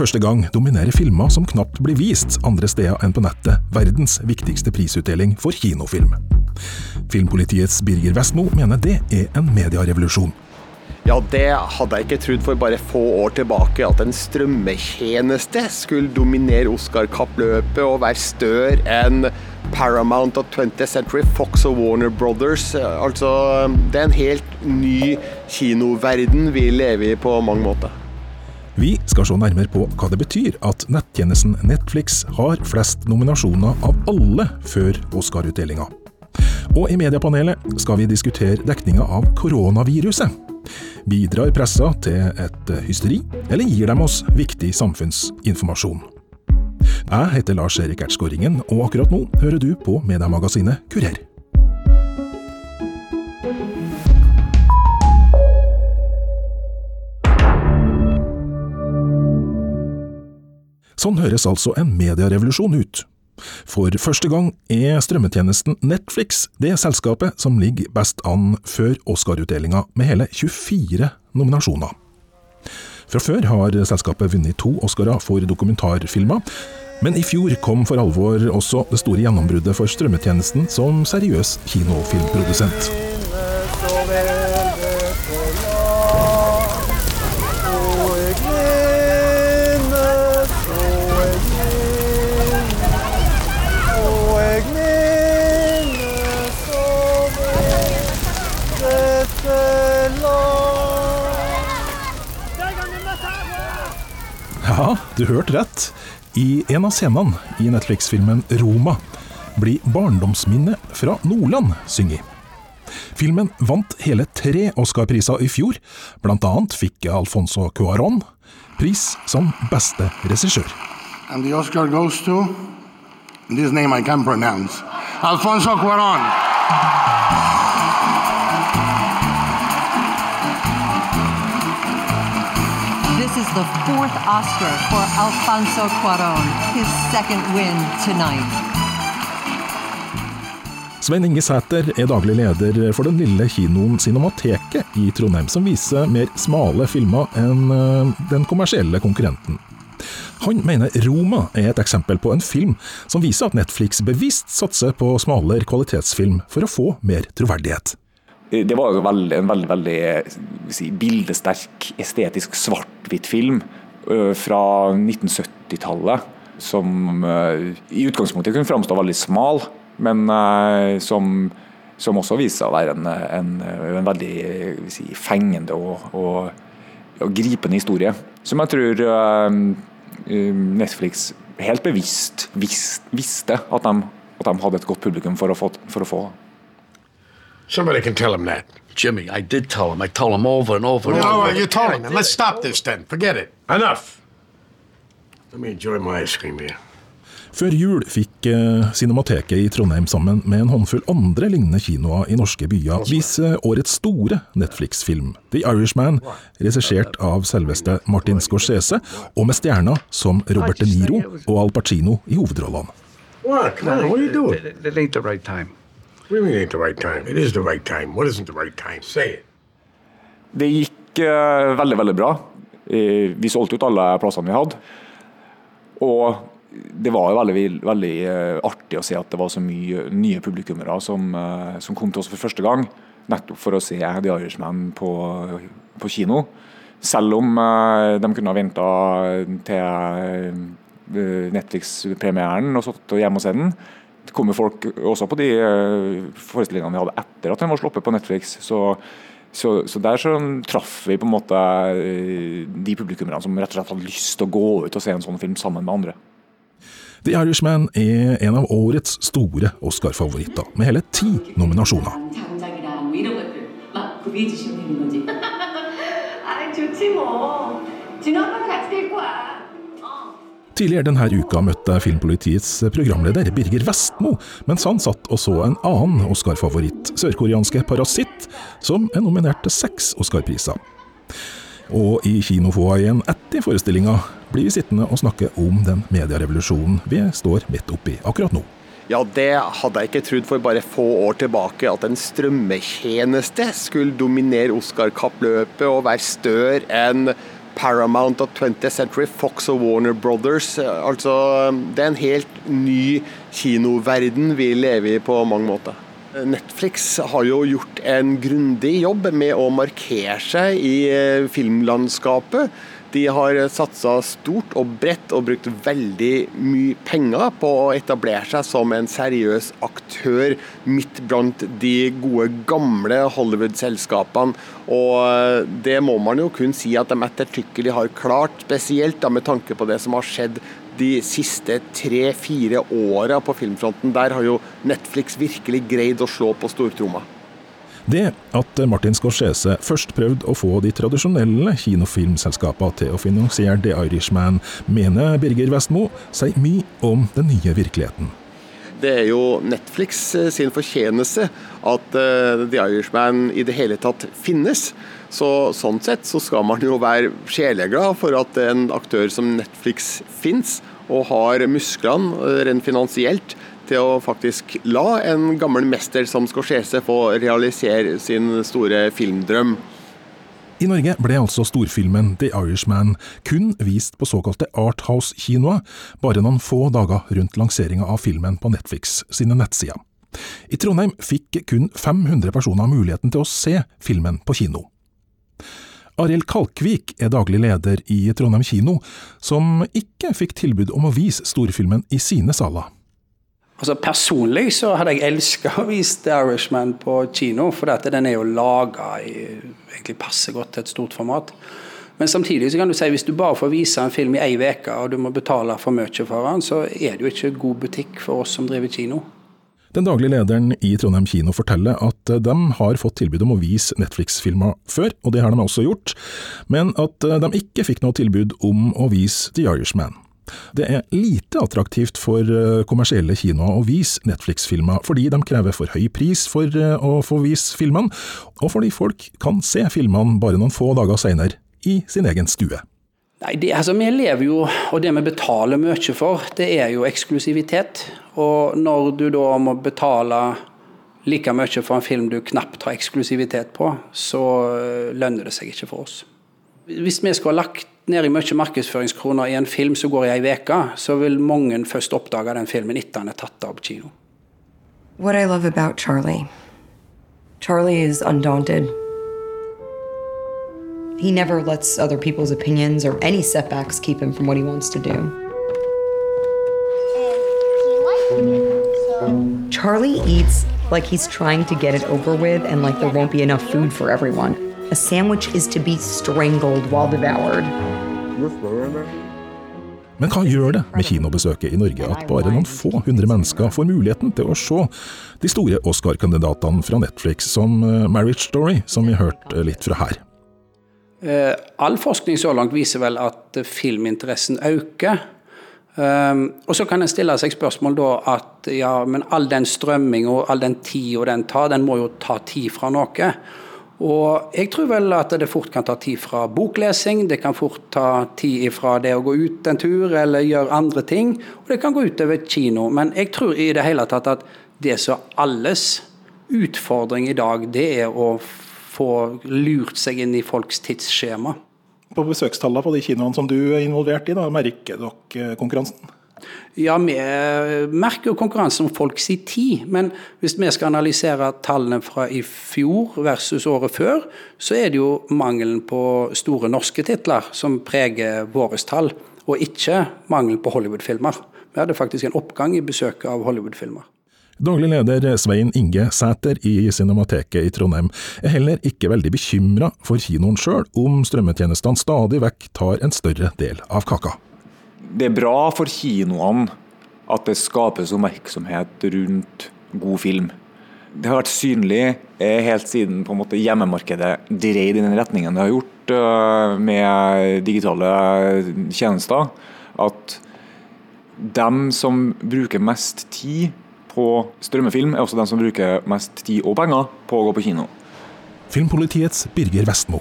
Første gang dominerer filmer som knapt blir vist andre steder enn på nettet, verdens viktigste prisutdeling for kinofilm. Filmpolitiets Birger Vestmo mener det er en medierevolusjon. Ja, det hadde jeg ikke trodd for bare få år tilbake, at en strømmetjeneste skulle dominere Oscar-kappløpet og være større enn Paramount og 20th Century Fox og Warner Brothers. Altså, det er en helt ny kinoverden vi lever i på mange måter. Vi skal se nærmere på hva det betyr at nettjenesten Netflix har flest nominasjoner av alle før Oscar-utdelinga. Og i mediepanelet skal vi diskutere dekninga av koronaviruset. Bidrar pressa til et hysteri, eller gir de oss viktig samfunnsinformasjon? Jeg heter Lars Erik Ertsgård og akkurat nå hører du på mediemagasinet Kurer. Sånn høres altså en medierevolusjon ut. For første gang er strømmetjenesten Netflix det selskapet som ligger best an før Oscar-utdelinga, med hele 24 nominasjoner. Fra før har selskapet vunnet to Oscarer for dokumentarfilmer, men i fjor kom for alvor også det store gjennombruddet for strømmetjenesten som seriøs kinofilmprodusent. Du hørte rett. I en av scenene i Netflix-filmen Roma blir barndomsminnet fra Nordland synget. Filmen vant hele tre Oscar-priser i fjor, annet fikk Alfonso Cuarón pris som beste regissør. And the Oscar goes to this name I can pronounce. Alfonso Cuarón. The fourth Oscar for Alfonso Cuarón, his second win tonight. Svein Inge Sæter er daglig leder for den lille kinoen Cinemateket i Trondheim, som viser mer smale filmer enn eh, den kommersielle konkurrenten. Han mener Roma er et eksempel på en film som viser at Netflix bevisst satser på smalere kvalitetsfilm for å få mer troverdighet. Det var jo veldig, en veldig, veldig si, bildesterk, estetisk svart-hvitt film fra 1970-tallet. Som i utgangspunktet kunne framstå veldig smal, men som, som, også viste seg å være en, en, en veldig si, fengende og, og, og, gripende historie. Som jeg tror Netflix helt bevisst visste at de, at de, hadde et godt publikum for å få. For å få. Somebody can tell him that. Jimmy, I did tell him. I told him over and over and No, over. No, you told him. Let's stop this then. Forget it. Enough. Let me enjoy my ice cream here. Før jul fikk eh, Cinemateket i Trondheim sammen med en håndfull andre lignende kinoer i norske byer vise årets store Netflix-film, The Irishman, regissert av selveste Martin Scorsese, og med stjerner som Robert De Niro og Al Pacino i hovedrollene. What? Come on, what are you doing? It, it ain't the right time. What do you mean ain't the right time? It is the right time. What isn't the right time? Say it. Det gikk uh, veldig, veldig bra. Uh, vi solgte ut alle plassene vi hadde. Og det var veldig, veldig uh, artig å se at det var så mye nye publikummere som, som, kom til oss for første gang. Nettopp for å se The Irishman på, på kino. Selv om de kunne ha venta til Netflix-premieren og satt hjemme og sett den kommer folk også på de forestillingene vi hadde etter at den var sluppet på Netflix. Så, så, så der så traff vi på en måte de publikummerne som rett og slett hadde lyst til å gå ut og se en sånn film sammen med andre. The Irishman er en av årets store Oscar-favoritter, med hele ti nominasjoner. Tidligere denne uka møtte Filmpolitiets programleder Birger Vestmo, mens han satt og så en annen Oscar-favoritt, sørkoreanske Parasitt, som er nominert til seks Oscar-priser. Og i kinofoaien etter forestillinga blir vi sittende og snakke om den medierevolusjonen vi står midt oppi akkurat nå. Ja, det hadde jeg ikke trodd for bare få år tilbake, at en strømmetjeneste skulle dominere Oscar-kappløpet og være større enn Paramount og 20th Century Fox og Warner Brothers. Altså, det er en helt ny kinoverden vi lever i på mange måter. Netflix har jo gjort en grundig jobb med å markere seg i eh, filmlandskapet. De har satsa stort og bredt og brukt veldig mye penger på å etablere seg som en seriøs aktør midt blant de gode, gamle Hollywood-selskapene. Og det må man jo kun si at de ettertrykkelig har klart, spesielt da med tanke på det som har skjedd de siste tre-fire åra på filmfronten. Der har jo Netflix virkelig greid å slå på stortromma. Det at Martin Scorsese først prøvde å få de tradisjonelle kinofilmselskapene til å finansiere The Irishman, mener Birger Vestmo sier mye om den nye virkeligheten. Det er jo Netflix eh, sin fortjeneste at uh, The Irishman i det hele tatt finnes. Så Sånn sett så skal man jo være sjeleglad for at en aktør som Netflix finnes, og har musklene uh, rent finansielt til å faktisk la en gammel mester som Scorsese få realisere sin store filmdrøm. I Norge ble altså storfilmen The Irishman kun vist på såkalte Arthouse-kinoer bare noen få dager rundt lanseringa av filmen på Netflix sine nettsider. I Trondheim fikk kun 500 personer muligheten til å se filmen på kino. Arild Kalkvik er daglig leder i Trondheim kino, som ikke fikk tilbud om å vise storfilmen i sine saler. Altså Personlig så hadde jeg elska å vise The Irishman på kino, for dette, den er jo laga egentlig passer godt til et stort format. Men samtidig så kan du si hvis du bare får vise en film i ei uke, og du må betale for mye for den, så er det jo ikke god butikk for oss som driver kino. Den daglige lederen i Trondheim kino forteller at de har fått tilbud om å vise Netflix-filmer før, og det har de også gjort, men at de ikke fikk noe tilbud om å vise The Irishman. Det er lite attraktivt for eh, kommersielle kinoer å vise Netflix-filmer, fordi de krever for høy pris for eh, å få vise filmene, og fordi folk kan se filmene bare noen få dager senere i sin egen stue. Nei, det, altså, Vi lever jo, og det vi betaler mye for, det er jo eksklusivitet. Og når du da må betale like mye for en film du knapt har eksklusivitet på, så eh, lønner det seg ikke for oss. Hvis vi skulle ha lagt ned i mye markedsføringskroner i en film som går i ei uke, så vil mange først oppdage den filmen etter den er tatt av på kino. What I love about Charlie Charlie is undaunted. He never lets other people's opinions or any setbacks keep him from what he wants to do. Charlie eats like he's trying to get it over with and like there won't be enough food for everyone. A sandwich is to be strangled while devoured. Men hva gjør det med kinobesøket i Norge at bare noen få hundre mennesker får muligheten til å se de store Oscar-kandidatene fra Netflix, som eh, Marriage Story, som vi hørte litt fra her? Eh, all forskning så langt viser vel at filminteressen øker. Og så kan en stille seg spørsmål da at ja, men all den strømming og all den tida den tar, den må jo ta tid fra noe. Og jeg tror vel at det fort kan ta tid fra boklesing, det kan fort ta tid fra det å gå ut en tur eller gjøre andre ting, og det kan gå utover kino. Men jeg tror i det hele tatt at det som alles utfordring i dag, det er å få lurt seg inn i folks tidsskjema. På besøkstallene på de kinoene som du er involvert i, da, merker dere konkurransen? Ja, vi merker jo konkurranse om folks tid. Men hvis vi skal analysere tallene fra i fjor versus året før, så er det jo mangelen på store norske titler som preger våre tall, og ikke mangelen på Hollywood-filmer. Vi hadde faktisk en oppgang i besøket av Hollywood-filmer. Daglig leder Svein Inge Sæter i Cinemateket i Trondheim er heller ikke veldig bekymra for kinoen sjøl om strømmetjenestene stadig vekk tar en større del av kaka det er bra for kinoene at det skapes oppmerksomhet rundt god film. Det har vært synlig eh, helt siden på en måte hjemmemarkedet dreide i den retningen det har gjort eh, med digitale tjenester, at dem som bruker mest tid på strømmefilm, er også dem som bruker mest tid og penger på å gå på kino. Filmpolitiets Birger Vestmo.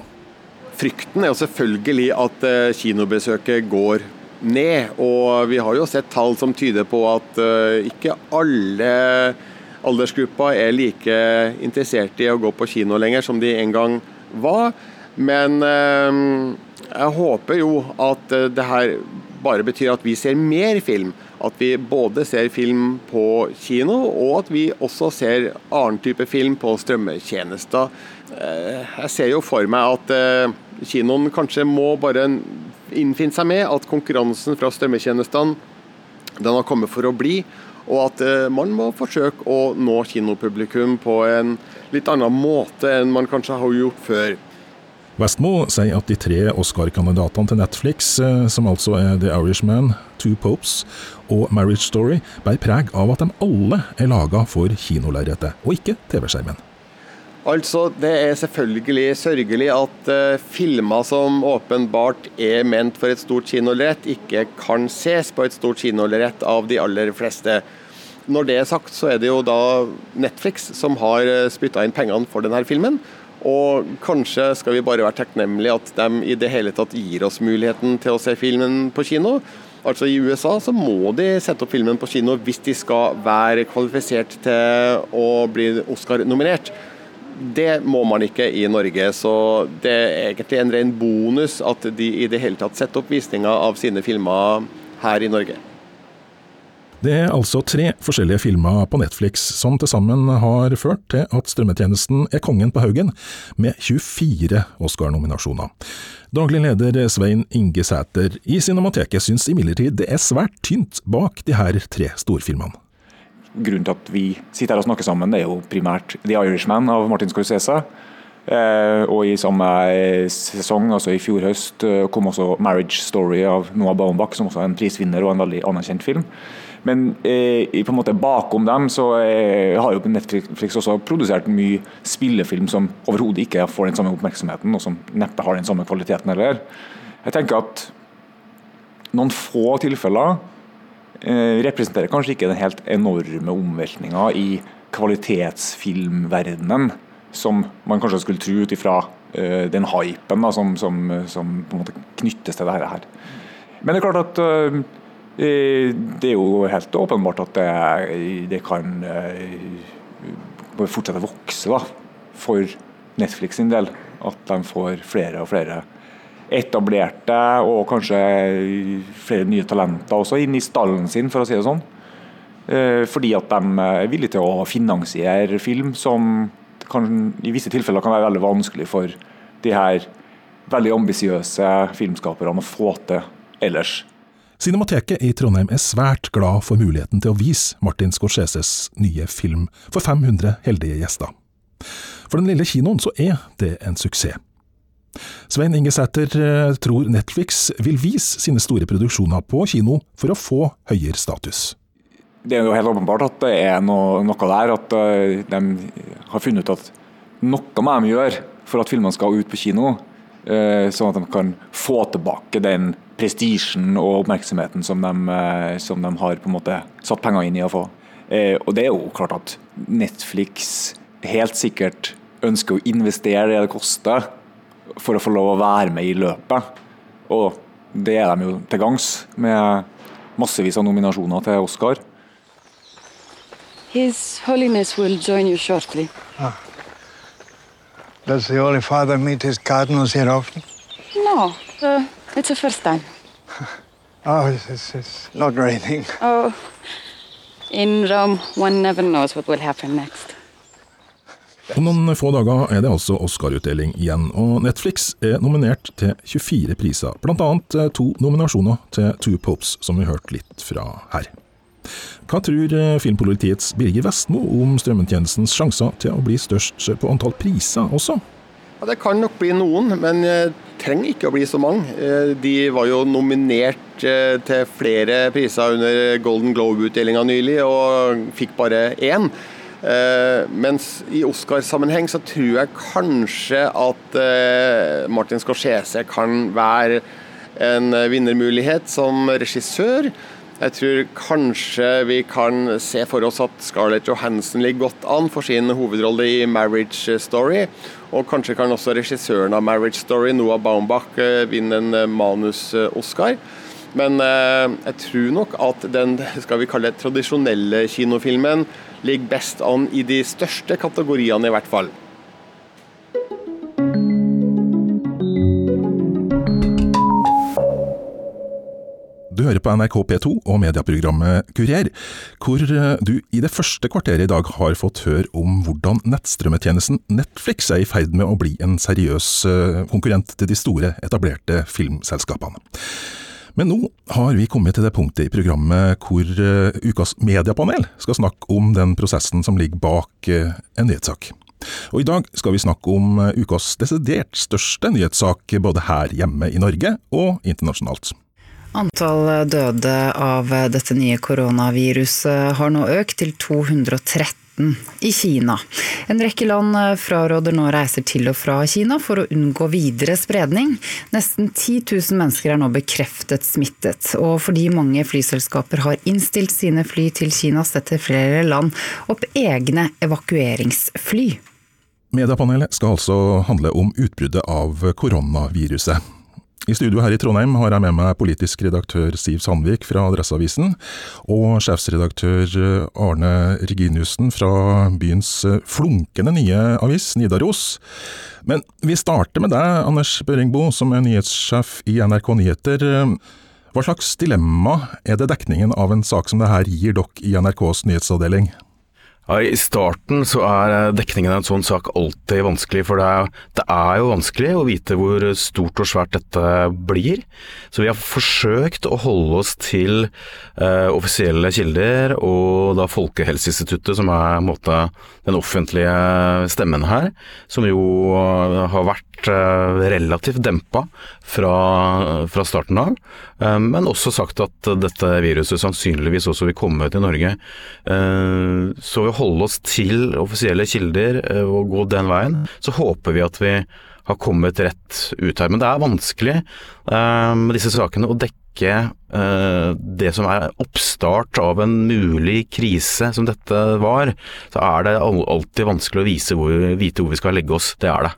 Frykten er jo selvfølgelig at eh, kinobesøket går ned. Og vi har jo sett tall som tyder på at uh, ikke alle aldersgrupper er like interessert i å gå på kino lenger som de en gang var. Men uh, Jeg håper jo at eh, det her bare betyr at vi ser mer film. At vi både ser film på kino, og at vi også ser annen type film på strømmetjenester. Eh, jeg ser jo for meg at eh, kinoen kanskje må bare innfinne seg med at konkurransen fra strømmetjenestene den har kommet for å bli, og at man må forsøke å nå kinopublikum på en litt annen måte enn man kanskje har gjort før. Westmo sier at de tre Oscar-kandidatene til Netflix, eh, som altså er The Irishman, Two Popes og Marriage Story, bærer preg av at de alle er laga for kinolerretet, og ikke TV-skjermen. Altså, Det er selvfølgelig sørgelig at uh, filmer som åpenbart er ment for et stort kinolerret, ikke kan ses på et stort kinolerret av de aller fleste. Når det er sagt, så er det jo da Netflix som har eh, spytta inn pengene for denne filmen. Og kanskje skal vi bare være takknemlige at de i det hele tatt gir oss muligheten til å se filmen på kino. Altså I USA så må de sette opp filmen på kino hvis de skal være kvalifisert til å bli Oscar-nominert. Det må man ikke i Norge, så det er egentlig en ren bonus at de i det hele tatt setter opp visninger av sine filmer her i Norge. Det er altså tre forskjellige filmer på Netflix som til sammen har ført til at strømmetjenesten er kongen på haugen, med 24 Oscar-nominasjoner. Daglig leder Svein Inge Sæter i Cinemateket syns imidlertid det er svært tynt bak de her tre storfilmene. Grunnen til at vi sitter her og snakker sammen, det er jo primært The Irishman av Martin Scorsese. Eh, og i samme sesong, altså i fjor høst, eh, kom også Marriage Story av Noah Baumbach, som også er en prisvinner og en veldig anerkjent film. Men eh, på en måte bakom dem så eh, har jo Netflix også produsert mye spillefilm som overhodet ikke får den samme oppmerksomheten, og som neppe har den samme kvaliteten heller. Jeg tenker at noen få tilfeller representerer kanskje ikke den helt enorme omveltninga i kvalitetsfilmverdenen som man kanskje skulle tro ut ifra uh, den hypen da, som, som, som, på en måte knyttes til dette her. Men det er klart at Eh, det er jo helt åpenbart at det, det kan eh, fortsette å vokse da, for Netflix sin del. At de får flere og flere etablerte og kanskje flere nye talenter også inn i stallen sin, for å si det sånn. Eh, fordi at de er villige til å finansiere film som kan, i visse tilfeller kan være veldig vanskelig for de her veldig ambisiøse filmskaperne å få til ellers. Cinemateket i Trondheim er svært glad for muligheten til å vise Martin Scorseses nye film for 500 heldige gjester. For den lille kinoen så er det en suksess. Svein Inge Sæter eh, tror Netflix vil vise sine store produksjoner på kino for å få høyere status. Det er jo helt åpenbart at det er noe, noe der, at eh, de har funnet ut at noe må de gjøre for at filmene skal ut på kino, eh, sånn at de kan få tilbake den prestisjen og oppmerksomheten som de, som de, har på en måte satt penger inn i å få. Og det er jo klart at Netflix helt sikkert ønsker å investere det det koster for å få lov å være med i løpet. Og det er de jo til gangs, med massevis av nominasjoner til Oscar. His Holiness will join you shortly. Ah. Does the Holy Father meet his cardinals here often? No, uh, it's the first time. oh, it's, it's, it's not raining. Oh, in Rome, one never knows what will happen next. Om noen få dager er det altså Oscar-utdeling igjen, og Netflix er nominert til 24 priser, annet eh, to nominasjoner til Two Popes, som vi hørte litt fra her. Hva tror eh, filmpolitiets Birger Vestmo om strømmetjenestens sjanser til å bli størst på antall priser også? Ja, det kan nok bli noen, men eh, trenger ikke å bli så mange. Eh, de var jo nominert eh, til flere priser under Golden Globe-utdelinga nylig, og fikk bare én. Mens i Oscar-sammenheng så tror jeg kanskje at Martin Scorsese kan være en vinnermulighet som regissør. Jeg tror kanskje vi kan se for oss at Scarlett Johansen ligger godt an for sin hovedrolle i 'Marriage Story'. Og kanskje kan også regissøren av 'Marriage Story', Noah Baumbach, eh, vinne en eh, manus-Oscar. Men eh, jeg tror nok at den skal vi kalle det, tradisjonelle kinofilmen ligger best an i de største kategoriene, i hvert fall. Du hører på NRK P2 og medieprogrammet Kurer, hvor eh, du i det første kvarteret i dag har fått høre om hvordan nettstrømmetjenesten Netflix er i ferd med å bli en seriøs eh, konkurrent til de store, etablerte filmselskapene. Men nå har vi kommet til det punktet i programmet hvor uh, ukas mediepanel skal snakke om den prosessen som ligger bak uh, en nyhetssak. Og I dag skal vi snakke om uh, ukas desidert største nyhetssak både her hjemme i Norge og internasjonalt. Antall døde av dette nye koronaviruset har nå økt til 213 i Kina. En rekke land fraråder nå reiser til og fra Kina for å unngå videre spredning. Nesten 10 000 mennesker er nå bekreftet smittet. Og fordi mange flyselskaper har innstilt sine fly til Kina, setter flere land opp egne evakueringsfly. Mediepanelet skal altså handle om utbruddet av koronaviruset. I studio her i Trondheim har jeg med meg politisk redaktør Siv Sandvik fra Adresseavisen, og sjefsredaktør Arne Reginiussen fra byens flunkende nye avis, Nidaros. Men vi starter med deg, Anders Børingbo, som er nyhetssjef i NRK Nyheter. Hva slags dilemma er det dekningen av en sak som det her gir dere i NRKs nyhetsavdeling? Ja, I starten så er dekningen av en sånn sak alltid vanskelig, for det er, det er, jo vanskelig å vite hvor stort og svært dette blir. Så vi har forsøkt å holde oss til eh, offisielle kilder og da Folkehelseinstituttet, som er måte, den offentlige stemmen her, som jo har vært eh, relativt dempa fra, fra starten av. Eh, men også sagt at dette viruset sannsynligvis også vil komme til Norge. Eh, så vi holde oss til offisielle kilder eh, og gå den veien, så håper vi at vi har kommet rett ut her. Men det er vanskelig med disse sakene å dekke det som er oppstart av en mulig krise som dette var. Så er det alltid vanskelig å vise hvor, vite hvor vi skal legge oss. Det er det.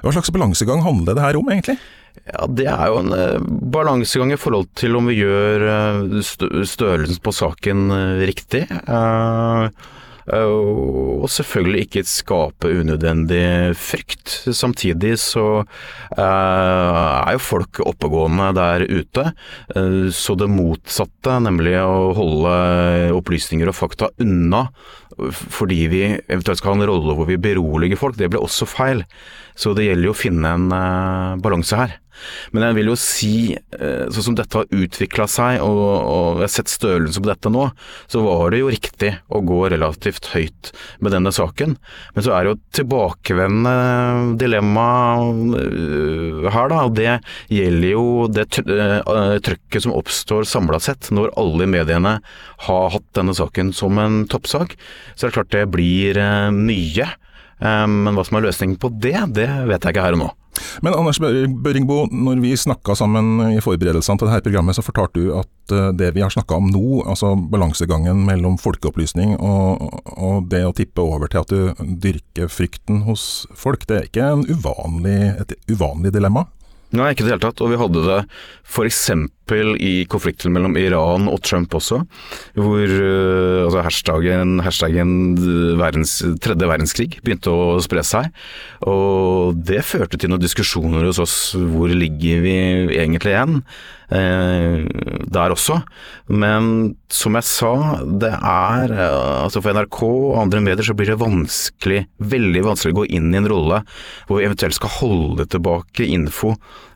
Hva slags balansegang handler det her om, egentlig? Ja, Det er jo en balansegang i forhold til om vi gjør størrelsen på saken riktig. Og selvfølgelig ikke skape unødvendig frykt. Samtidig så er jo folk oppegående der ute. så det motsatte, nemlig å holde opplysninger og fakta unna fordi vi eventuelt skal ha en rolle hvor vi beroliger folk, det blir også feil. Så det gjelder jo å finne en balanse her. Men jeg vil jo si, eh, sånn som dette har utvikla seg, og, og, jeg har sett størrelsen på dette nå, så var det jo riktig å gå relativt høyt med denne saken. Men så er det jo et tilbakevendende dilemma eh, her, da. Og det gjelder jo det eh, trøkket som oppstår samla sett når alle mediene har hatt denne saken som en toppsak. Så det er klart det blir mye. Men hva som er løsningen på det, det vet jeg ikke her og nå. Men Anders Børingbo, når vi snakka sammen i forberedelsene til dette programmet, så fortalte du at eh, det vi har snakka om nå, altså balansegangen mellom folkeopplysning og, og, det å tippe over til at du dyrker frykten hos folk, det er ikke uvanlig, et uvanlig dilemma? Nei, ikke i det hele tatt. Og vi hadde det f.eks. i konflikten mellom Iran og Trump også, hvor uh, altså hashtaggen, hashtaggen verdens, tredje verdenskrig begynte å spre seg. Og det førte til noen diskusjoner hos oss. Hvor ligger vi egentlig igjen? Eh, der også. Men som jeg sa, det er eh, altså For NRK og andre medier så blir det vanskelig, veldig vanskelig å gå inn i en rolle hvor vi eventuelt skal holde tilbake info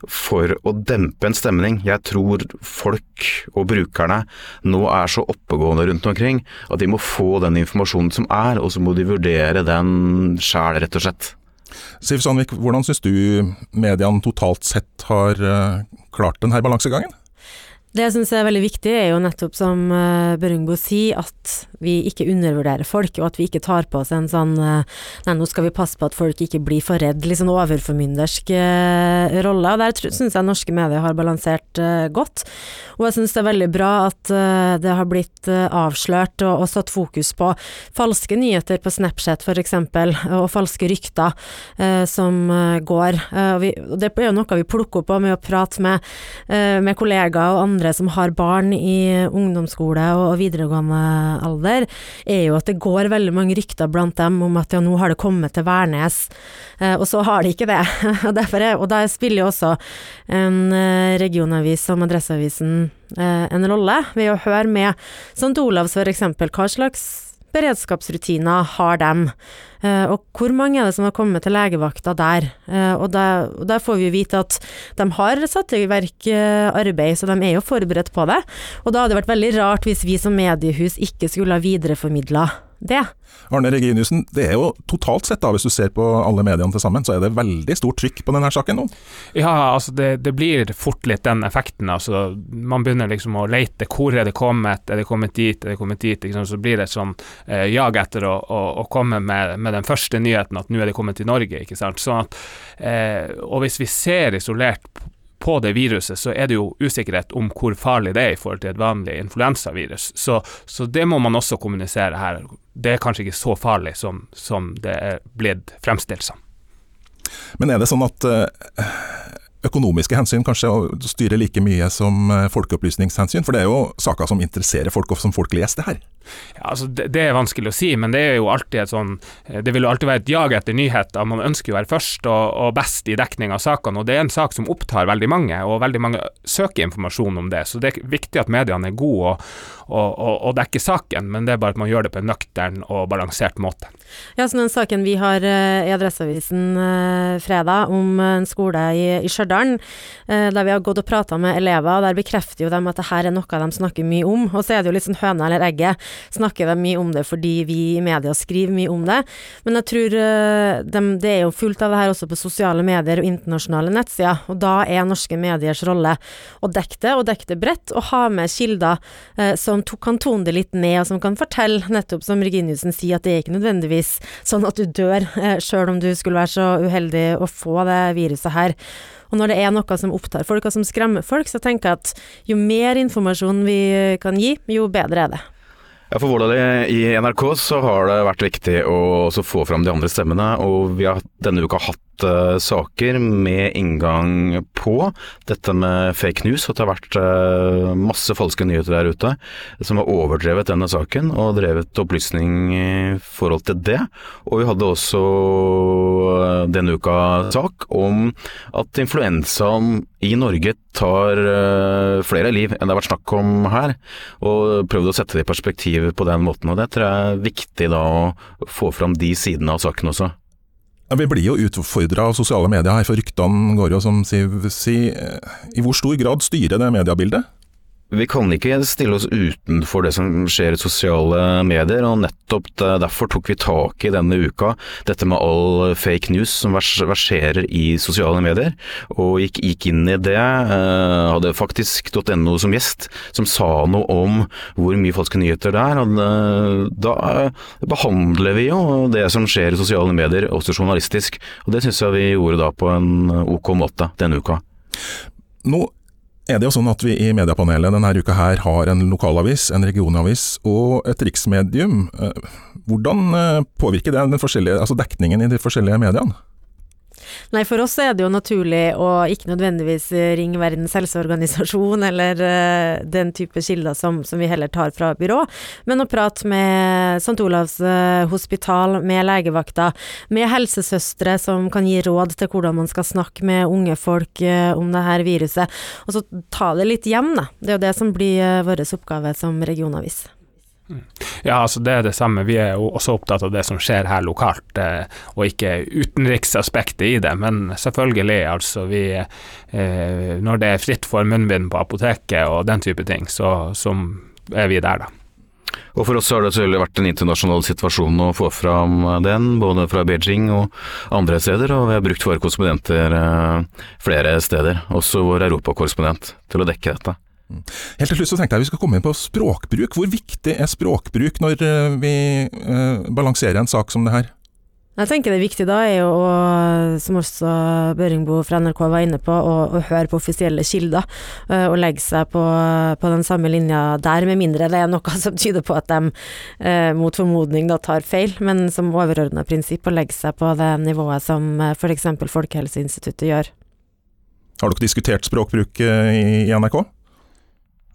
for å dempe en stemning. Jeg tror folk og brukerne nå er så oppegående rundt omkring at de må få den informasjonen som er, og så må de vurdere den sjæl, rett og slett. Siv Sandvik, hvordan syns du mediene totalt sett har eh, klart denne balansegangen? Det jeg syns er veldig viktig, er jo nettopp som uh, Børungbo sier, at vi ikke undervurderer folk, og at vi ikke tar på oss en sånn uh, Nei, nå skal vi passe på at folk ikke blir for redd, litt sånn overformyndersk uh, rolle. Og der syns jeg norske medier har balansert godt. Og jeg syns det er veldig bra at det har blitt avslørt og, og, satt fokus på falske nyheter på Snapchat f.eks., og falske rykter som går. Og, vi, og, det er jo noe vi plukker opp med å prate med, med kollegaer og andre som har barn i ungdomsskole og videregående alder heller, er jo at det går veldig mange rykter blant dem om at ja, nå har det kommet til Værnes, eh, og så har de ikke det. og, er, og da spiller jo også en eh, regionavis som Adresseavisen eh, en rolle, ved å høre med St. Olavs eksempel, hva slags beredskapsrutiner har dem? Eh, og hvor mange er det som har kommet til legevakta der? Eh, og der, og der får vi vite at de har satt i verk eh, arbeid, så de er jo forberedt på det. Og da hadde det vært veldig rart hvis vi som mediehus ikke skulle ha videreformidla det. Arne Reginiussen, det er jo totalt sett, da, hvis du ser på alle mediene til sammen, så er det veldig stort trykk på denne saken nå? Ja, altså det, det blir fort litt den effekten. altså Man begynner liksom å lete. Hvor er det kommet? Er det kommet dit? Er det kommet dit? Liksom, så blir det et sånn eh, jag etter å, å, å komme med, med, den første nyheten at nå er det kommet til Norge. ikke sant? Sånn at, eh, og hvis vi ser isolert på det viruset, så er det jo usikkerhet om hvor farlig det er i forhold til et vanlig influensavirus. Så, så det må man også kommunisere her. Det er kanskje ikke så farlig som, som det er blitt fremstilt som. Men er det sånn at uh, økonomiske hensyn kanskje styrer like mye som eh, folkeopplysningshensyn? For det er jo saker som interesserer folk, og som folk leser det her. Ja, altså det, det, er vanskelig å si, men det er jo alltid et sånn eh, Det vil jo alltid være et jag etter nyheter. Man ønsker jo å være først og, og best i dekning av sakene, og det er en sak som opptar veldig mange, og veldig mange søker informasjon om det. Så det er viktig at mediene er gode og, og, og dekker saken, men det er bare at man gjør det på en nøktern og balansert måte. Ja, så den saken vi har uh, i Adresseavisen uh, fredag om en skole i, i Stjørdal, der vi har gått og prata med elever, og der bekrefter jo dem at det her er noe de snakker mye om. Og så er det jo litt sånn høna eller egget snakker de mye om det fordi vi i media skriver mye om det. Men jeg tror de, det er jo fullt av det her også på sosiale medier og internasjonale nettsider, og da er norske mediers rolle å dekke det, og dekke det bredt, og ha med kilder eh, som to, kan tone det litt ned, og som kan fortelle, nettopp som Reginiussen sier, at det er ikke nødvendigvis sånn at du dør uh, sjøl om du skulle være så uheldig å få det viruset her. Og når det er noe som opptar folk, og som skremmer folk, så tenker jeg at jo mer informasjon vi kan gi, jo bedre er det. Ja, For vår del i NRK så har det vært viktig å få fram de andre stemmene, og vi har denne uka hatt uh, saker med inngang på dette med fake news, at det har vært uh, masse falske nyheter der ute som har overdrevet denne saken og drevet opplysning i forhold til det. Og vi hadde også uh, denne uka sak om at influensaen i Norge tar flere liv enn det har vært snakk om her, og prøvd å sette det i perspektiv på den måten. og Det tror jeg er viktig da å få fram de sidene av saken også. Ja, vi blir jo utfordra av sosiale medier her, for ryktene går jo som Siv sier. I hvor stor grad styrer det mediebildet? Vi kan ikke stille oss utenfor det som skjer i sosiale medier, og nettopp derfor tok vi tak i denne uka dette med all fake news som verserer i sosiale medier, og gikk, gikk inn i det. Eh, hadde faktisk.no som gjest, som sa noe om hvor mye falske nyheter det er. Og da behandler vi jo det som skjer i sosiale medier, også journalistisk, og det syns jeg vi gjorde da på en ok måte denne uka. Nå er det jo sånn at vi i mediepanelet denne uka her har en lokalavis, en regionavis og et riksmedium. Eh, hvordan eh, påvirker det altså dekningen i de forskjellige mediene? Nei, for oss er det jo naturlig å ikke nødvendigvis ringe Verdens helseorganisasjon eller uh, den type kilder som, som, vi heller tar fra byrå, men å prate med St. Olavs uh, hospital, med legevakta, med helsesøstre som kan gi råd til hvordan man skal snakke med unge folk uh, om det her viruset, og så ta det litt hjem, da. Det er jo det som blir vår oppgave som regionavis. Ja, altså det er det samme. Vi er jo også opptatt av det som skjer her lokalt, eh, og ikke utenriksaspektet i det. Men selvfølgelig, altså vi eh, Når det er fritt for munnbind på apoteket og den type ting, så, så er vi der, da. Og For oss har det selvfølgelig vært en internasjonal situasjon å få fram den, både fra Beijing og andre steder. Og vi har brukt våre korrespondenter eh, flere steder, også vår europakorrespondent, til å dekke dette. Helt til slutt så tenkte jeg vi skal komme inn på språkbruk. Hvor viktig er språkbruk når eh, vi uh, balanserer en sak som det her? Jeg tenker det viktige da er jo å, som også Børingbo fra NRK var inne på, å, å høre på offisielle kilder. Uh, og legge seg på, på, den samme linja der, med mindre det er noe som tyder på at de eh, mot formodning da tar feil, men som overordna prinsipp å legge seg på det nivået som f.eks. Folkehelseinstituttet gjør. Har dere diskutert språkbruk i NRK?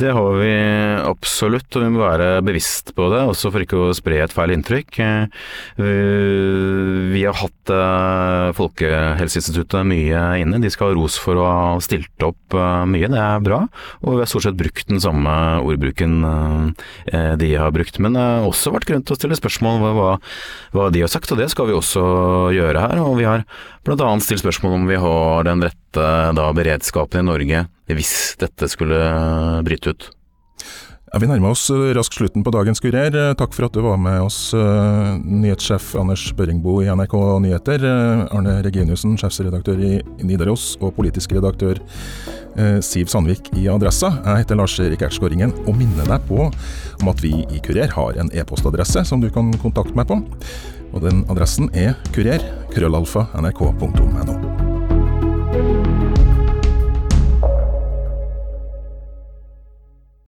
Det har vi absolutt, og vi må være bevisst på det, også for ikke å spre et feil inntrykk. Vi har hatt Folkehelseinstituttet mye inne. De skal ha ros for å ha stilt opp mye, det er bra. Og vi har stort sett brukt den samme ordbruken de har brukt. Men det har også vært grunn til å stille spørsmål ved hva, hva de har sagt, og det skal vi også gjøre her. Og vi har bl.a. stilt spørsmål om vi har den rette da, beredskapen i Norge hvis dette skulle bryte ut. Ja, vi nærmer oss raskt slutten på dagens Kurer. Takk for at du var med oss, nyhetssjef Anders Børringbo i NRK Nyheter, Arne Reginiussen, sjefsredaktør i Nidaros, og politisk redaktør Siv Sandvik i Adressa. Jeg heter Lars Erik Ertskåringen, og minner deg på om at vi i Kurer har en e-postadresse som du kan kontakte meg på. Og den adressen er kurer, krøllalfa, nrk.no.